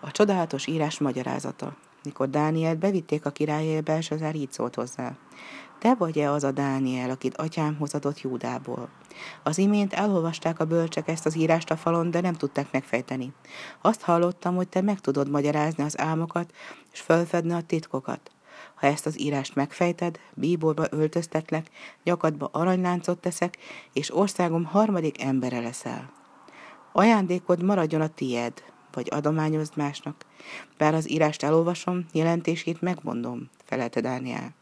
A csodálatos írás magyarázata. Mikor Dánielt bevitték a királyé, Belsazár így szólt hozzá. Te vagy-e az a Dániel, akit atyám hozatott Júdából? Az imént elolvasták a bölcsek ezt az írást a falon, de nem tudták megfejteni. Azt hallottam, hogy te meg tudod magyarázni az álmokat, és fölfedni a titkokat. Ha ezt az írást megfejted, bíborba öltöztetlek, nyakadba aranyláncot teszek, és országom harmadik embere leszel. Ajándékod maradjon a tied, vagy adományozd másnak. Bár az írást elolvasom, jelentését megmondom, felelte Dániel.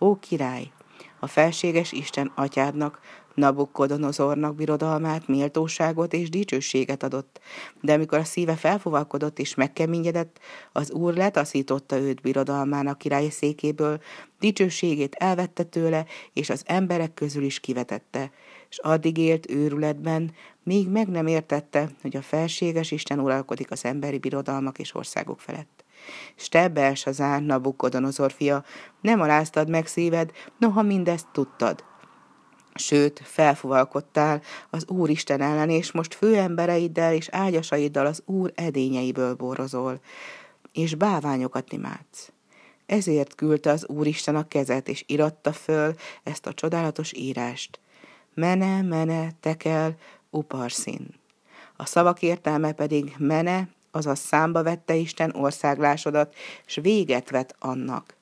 Ó király, a felséges Isten atyádnak, Nabukkodonozornak birodalmát, méltóságot és dicsőséget adott, de amikor a szíve felfogalkodott és megkeményedett, az úr letaszította őt birodalmának király székéből, dicsőségét elvette tőle, és az emberek közül is kivetette, és addig élt őrületben, míg meg nem értette, hogy a felséges Isten uralkodik az emberi birodalmak és országok felett. S te, Belsazár, Nabukodonozor fia, nem aláztad meg szíved, noha mindezt tudtad. Sőt, felfuvalkodtál az Úr Isten ellen, és most főembereiddel és ágyasaiddal az Úr edényeiből borozol, és báványokat imádsz. Ezért küldte az Úristen a kezet, és iratta föl ezt a csodálatos írást. Mene, mene, tekel, uparszin. A szavak értelme pedig mene, azaz számba vette Isten országlásodat, és véget vet annak.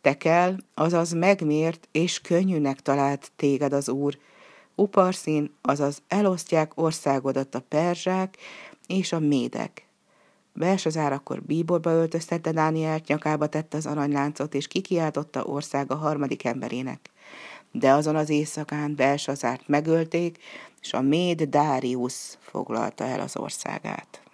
Tekel, azaz megmért és könnyűnek talált téged az Úr. Uparszín, azaz elosztják országodat a perzsák és a médek. Belsazár akkor bíborba öltöztette Dánielt, nyakába tette az aranyláncot, és kikiáltotta országa harmadik emberének. De azon az éjszakán Belsazárt megölték, és a méd Dárius foglalta el az országát.